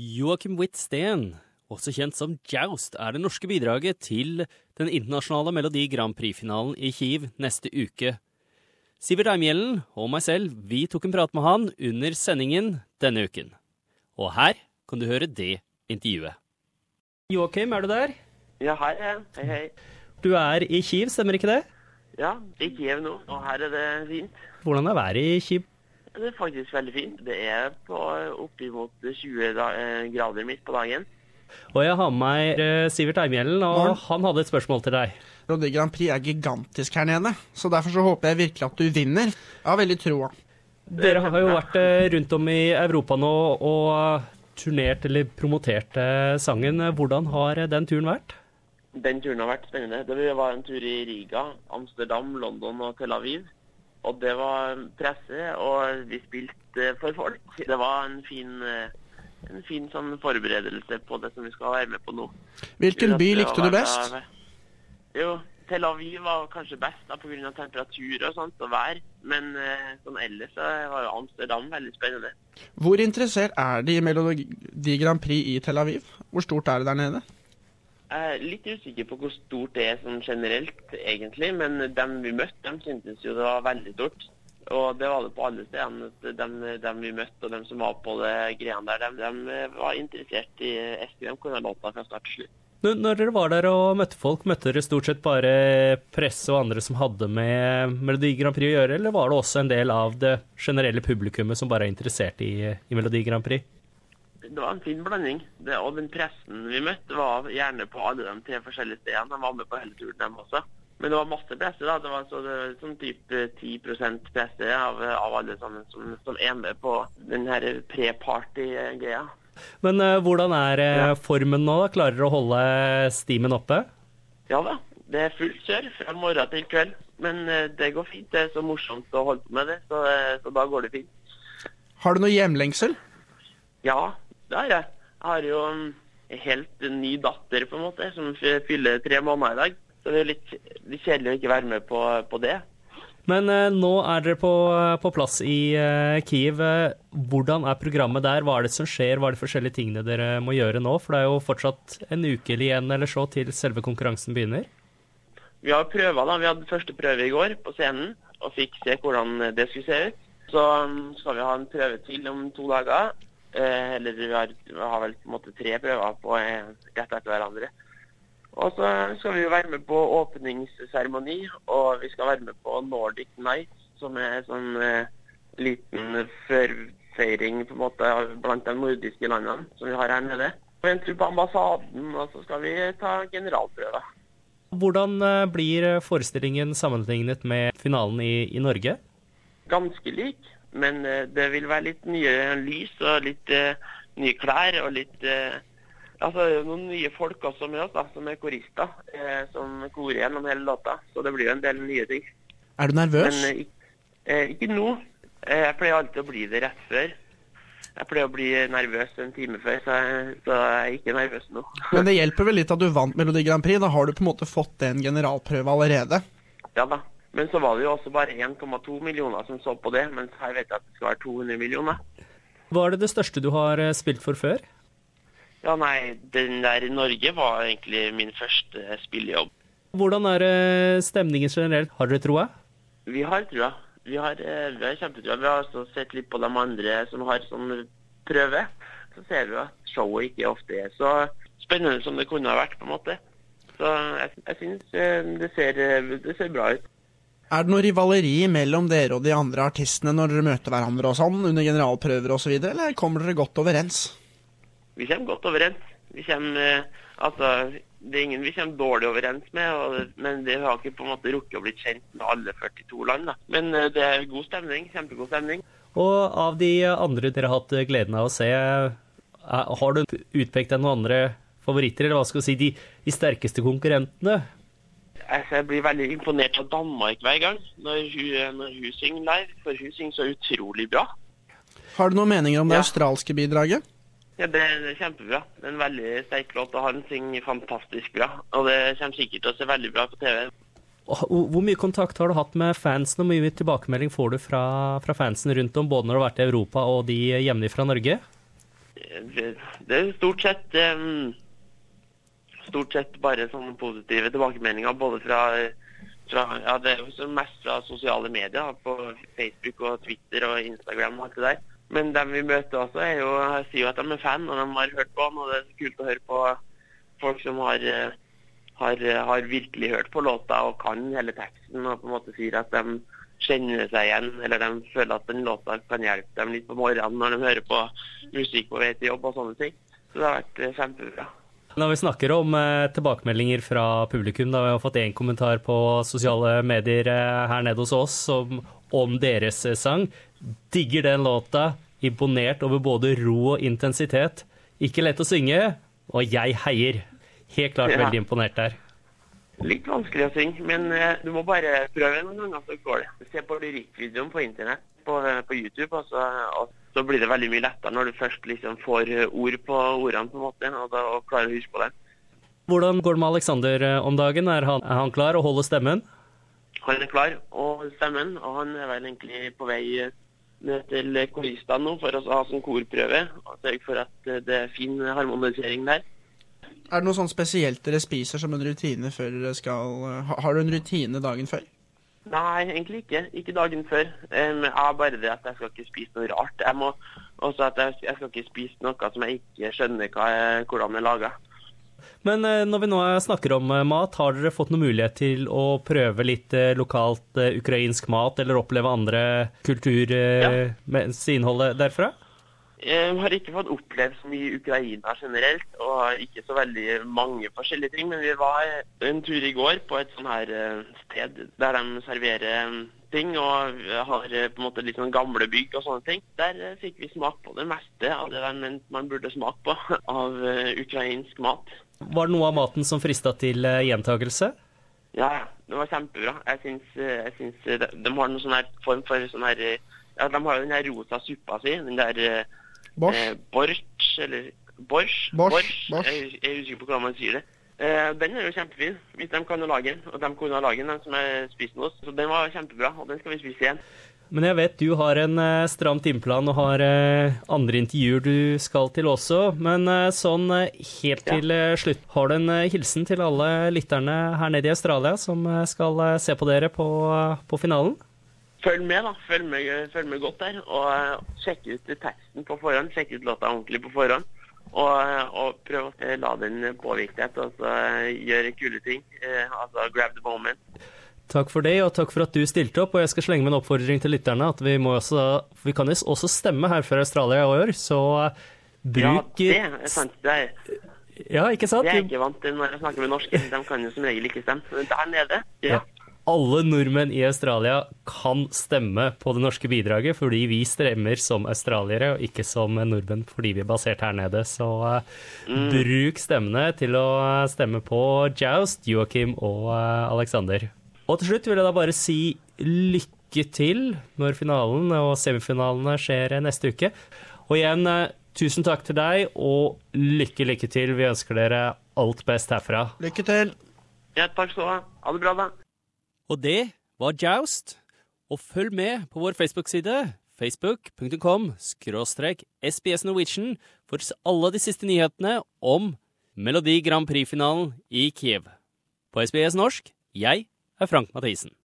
Joakim Witt-Steen, også kjent som Joust, er det norske bidraget til den internasjonale Melodi Grand Prix-finalen i Kiev neste uke. Sivert Eimhjellen og meg selv vi tok en prat med han under sendingen denne uken. Og her kan du høre det intervjuet. Joakim, er du der? Ja, her er jeg. Hei, hei. Du er i Kiev, stemmer ikke det? Ja, i Kiev nå, og her er det fint. Hvordan er været i Kiev? Det er faktisk veldig fint. Det er på oppimot 20 eh, grader midt på dagen. Og jeg har med meg eh, Sivert Eimhjellen, og Morgen. han hadde et spørsmål til deg. Melodi Grand Prix er gigantisk her nede, så derfor så håper jeg virkelig at du vinner. Jeg har veldig troa. Dere har jo vært eh, rundt om i Europa nå og turnert eller promotert sangen. Hvordan har den turen vært? Den turen har vært spennende. Det var en tur i Riga, Amsterdam, London og Tel Aviv. Og det var presse, og vi spilte for folk. Det var en fin, eh, en fin sånn forberedelse på det som vi skal være med på nå. Hvilken by likte du best? Jo, Tel Aviv var kanskje best da, pga. temperatur og sånt, og vær. Men eh, sånn ellers så var jo Amsterdam veldig spennende. Hvor interessert er de i Melodi Grand Prix i Tel Aviv? Hvor stort er det der nede? Jeg er litt usikker på hvor stort det er sånn generelt, egentlig. Men dem vi møtte, dem syntes jo det var veldig stort. Og det var det på alle stedene. Dem, dem vi møtte og dem som var på det greiene der, dem, dem var interessert i. De kunne låta fra start til slutt. Når dere var der og møtte folk, møtte dere stort sett bare presse og andre som hadde med Melodi Grand Prix å gjøre, eller var det også en del av det generelle publikummet som bare er interessert i, i Melodi Grand Prix? Det var en fin blanding. Det, og den pressen vi møtte, var gjerne på alle de tre forskjellige stedene. De var med på hele turen, dem også. Men det var masse presse. da. Det var så det var sånn type 10 presse av, av alle sammen som, som er med på den her pre-party-greia. Men uh, hvordan er eh, Ja. formen nå? da? Klarer dere å holde stimen oppe? Ja da. Det er fullt kjør fra morgen til kveld. Men uh, det går fint. Det er så morsomt å holde på med det, så, eh, så da går det fint. Har du noe hjemlengsel? Ja, det har jeg. Har jo mm, en helt ny datter, på en måte, som fyller tre måneder i dag. Så det er litt, litt kjedelig å ikke være med på, på det. Men eh, nå er dere på, på plass i eh, Kiev. Eh, Hvordan er programmet der? Hva er det som skjer? Hva er de forskjellige tingene dere må gjøre nå? For det er jo fortsatt en uke igjen eller så til selve konkurransen begynner. Vi har prøver, da. Vi hadde første prøve i går på scenen og fikk se hvordan det skulle se ut. Så mm, skal vi ha en prøve til om to dager. Eh, eller vi har, har vel på en måte tre prøver på rett etter hverandre. Og så skal vi jo være med på åpningsseremoni, og vi skal være med på Nordic Night, som er sånn eh, liten førfeiring på en måte blant de nordiske landene som vi har her nede. Og en tur på ambassaden, og så skal vi ta generalprøver. Hvordan eh, blir forestillingen sammenlignet med finalen i, i Norge? ganske lik, men eh, det vil være litt nye lys og litt eh, nye klær og litt eh, Altså noen nye folk også med oss, da, som er korister, som korer gjennom hele låta. Så det blir jo en del nye ting. Er du nervøs? Men ik- ikke nå. Jeg pleier alltid å bli det rett før. Jeg pleier å bli nervøs en time før, så jeg, så jeg er ikke nervøs nå. Men det hjelper vel litt at du vant Melodi Grand Prix? Da har du på en måte fått en generalprøve allerede. ja da. Men så var det jo også bare 1,2 millioner som så på det, mens her vet jeg at det skal være 200 millioner. Hva er det det største du har eh, spilt for før? Ja, nei, den der i Norge var egentlig min første spillejobb. Hvordan er eh, stemningen generelt? Har dere troa? Vi har troa. Vi har, eh, vi har kjempetroa. Vi har også sett litt på de andre som har sånn prøve. Så ser vi at showet ikke ofte er så spennende som det kunne ha vært, på en måte. Så jeg, jeg syns det, det ser bra ut. Er det noe rivaleri mellom dere og de andre artistene når dere møter hverandre og sånn, under generalprøver osv., eller kommer dere godt overens? Vi kommer godt overens. Vi kommer eh, Altså, det er ingen vi kommer dårlig overens med, og, men det har ikke på en måte rukket å bli kjent med alle 42 land. da. Men eh, det er god stemning. Kjempegod stemning. Og av de andre dere har hatt gleden av å se, eh, har du utpekt deg noen andre favoritter, eller hva skal du si, de, de sterkeste konkurrentene? Altså, Jeg blir veldig imponert av Danmark hver gang når hun, når hun synger live, for hun synger så utrolig bra. Har du noen meninger om det Ja. australske bidraget? Ja, det, det er kjempebra. Det er en veldig sterk låt, og han synger fantastisk bra. Og det kommer sikkert til å se veldig bra på TV. Hvor mye kontakt har du hatt med fansen, og hvor mye tilbakemelding får du fra, fra fansen rundt om, både når du har vært i Europa og de hjemme fra Norge? Det, det er stort sett um, Stort sett bare sånne positive tilbakemeldinger både fra, fra ja, det er jo mest fra sosiale medier, på Facebook og Twitter og Instagram og alt det der. Men dem vi møter også, er jo, sier jo at de er fan, og de har hørt på han. Og det er kult å høre på folk som har, har, har virkelig hørt på låta og kan hele teksten, og på en måte sier at de kjenner seg igjen, eller de føler at den låta kan hjelpe dem litt på morgenen når de hører på musikk på vei til jobb og sånne ting. Så det har vært eh, kjempebra. Når vi snakker om eh, tilbakemeldinger fra publikum, da vi har fått én kommentar på sosiale medier eh, her nede hos oss om, om deres eh, sang. Digger den låta. Imponert over både ro og intensitet. Ikke lett å synge, og jeg heier. Helt klart Ja. veldig imponert der. Litt vanskelig å synge, men du må bare prøve noen ganger, så går det. Se på lyrikkvideoen på internett, på, på YouTube, og så, og så blir det veldig mye lettere når du først liksom får eh, ord på ordene, på en måte, og, da, og klarer å huske på det. Hvordan går det med Alexander eh, om dagen? Er han, er han klar å holde stemmen? Han er klar, og stemmen, og han er vel egentlig på vei eh, ned til koristene nå for å ha som korprøve, og sørge for at det er fin harmonisering der. Er det noe sånn spesielt dere spiser som en rutine før dere skal Har du en rutine dagen før? Nei, egentlig ikke. Ikke dagen før. Um, jeg har bare det at jeg skal ikke spise noe rart. Jeg må også at jeg, jeg skal ikke spise noe som jeg ikke skjønner jeg, hvordan er laga. Men eh, når vi nå snakker om eh, mat, har dere fått noen mulighet til å prøve litt eh, lokalt eh, ukrainsk mat, eller oppleve andre kultur eh, Ja. med innholdet derfra? Jeg har ikke fått opplevd så mye i Ukraina generelt, og ikke så veldig mange forskjellige ting. Men vi var en tur i går på et sånn her eh, sted der de serverer eh, ting, og har eh, på en måte litt sånn gamle bygg og sånne ting. Der eh, fikk vi smak på det meste av det de mente man burde smake på av ukrainsk mat. Var det noe av maten som frista til gjentakelse? Ja. Det var kjempebra. Jeg syns, jeg syns de, de har noen sånn her form for sånn her Ja, de har jo den her rosa suppa si. Den der Bosch? Eh, Borch, eller? Bosch, Bosch. Jeg, jeg er usikker på hvordan man sier det. Eh, den er jo kjempefin, hvis de kan lage den. Og de kunne ha laget den, de som jeg spist med oss. Så den var kjempebra, og den skal vi spise igjen. Men jeg vet du har en eh, stram timeplan og har eh, andre intervjuer du skal til også. Men eh, sånn helt til slutt, har du en eh, hilsen til alle lytterne her nede i Australia som eh, skal eh, se på dere på, på finalen? Følg med, da. Følg med, følg med godt der. Og eh, sjekk ut teksten på forhånd. Sjekk ut låta ordentlig på forhånd. Og, eh, og prøv å eh, la den påvirke deg til å gjøre kule ting. Altså grab the moment. Takk for det, og takk for at du stilte opp. Og jeg skal slenge med en oppfordring til lytterne at vi, også, vi kan også stemme her fra Australia i år, så bruk Ja, det er sant. Det er, Ja, ikke sant? Jeg er ikke vant til når jeg snakker med norske. De kan jo som regel ikke stemme. Men der nede, ja. Ja. Alle nordmenn i Australia kan stemme på det norske bidraget, fordi vi stemmer som australiere, og ikke som nordmenn fordi vi er basert her nede. Så eh, bruk stemmene til å eh, stemme på Joust, Joakim og uh, Alexander. Og til slutt vil jeg da bare si lykke til når finalen og semifinalene skjer neste uke. Og igjen, uh, tusen takk til deg, og lykke, lykke til. Vi ønsker dere alt best herfra. Lykke til! ja, takk skal du ha. Ha det bra, da. Og det var Joust. Og følg med på vår Facebook-side, facebook.com skråstrek SBS Norwegian, for alle de siste nyhetene om Melodi Grand Prix-finalen i Kiev. På SBS norsk, jeg er Frank Mathisen.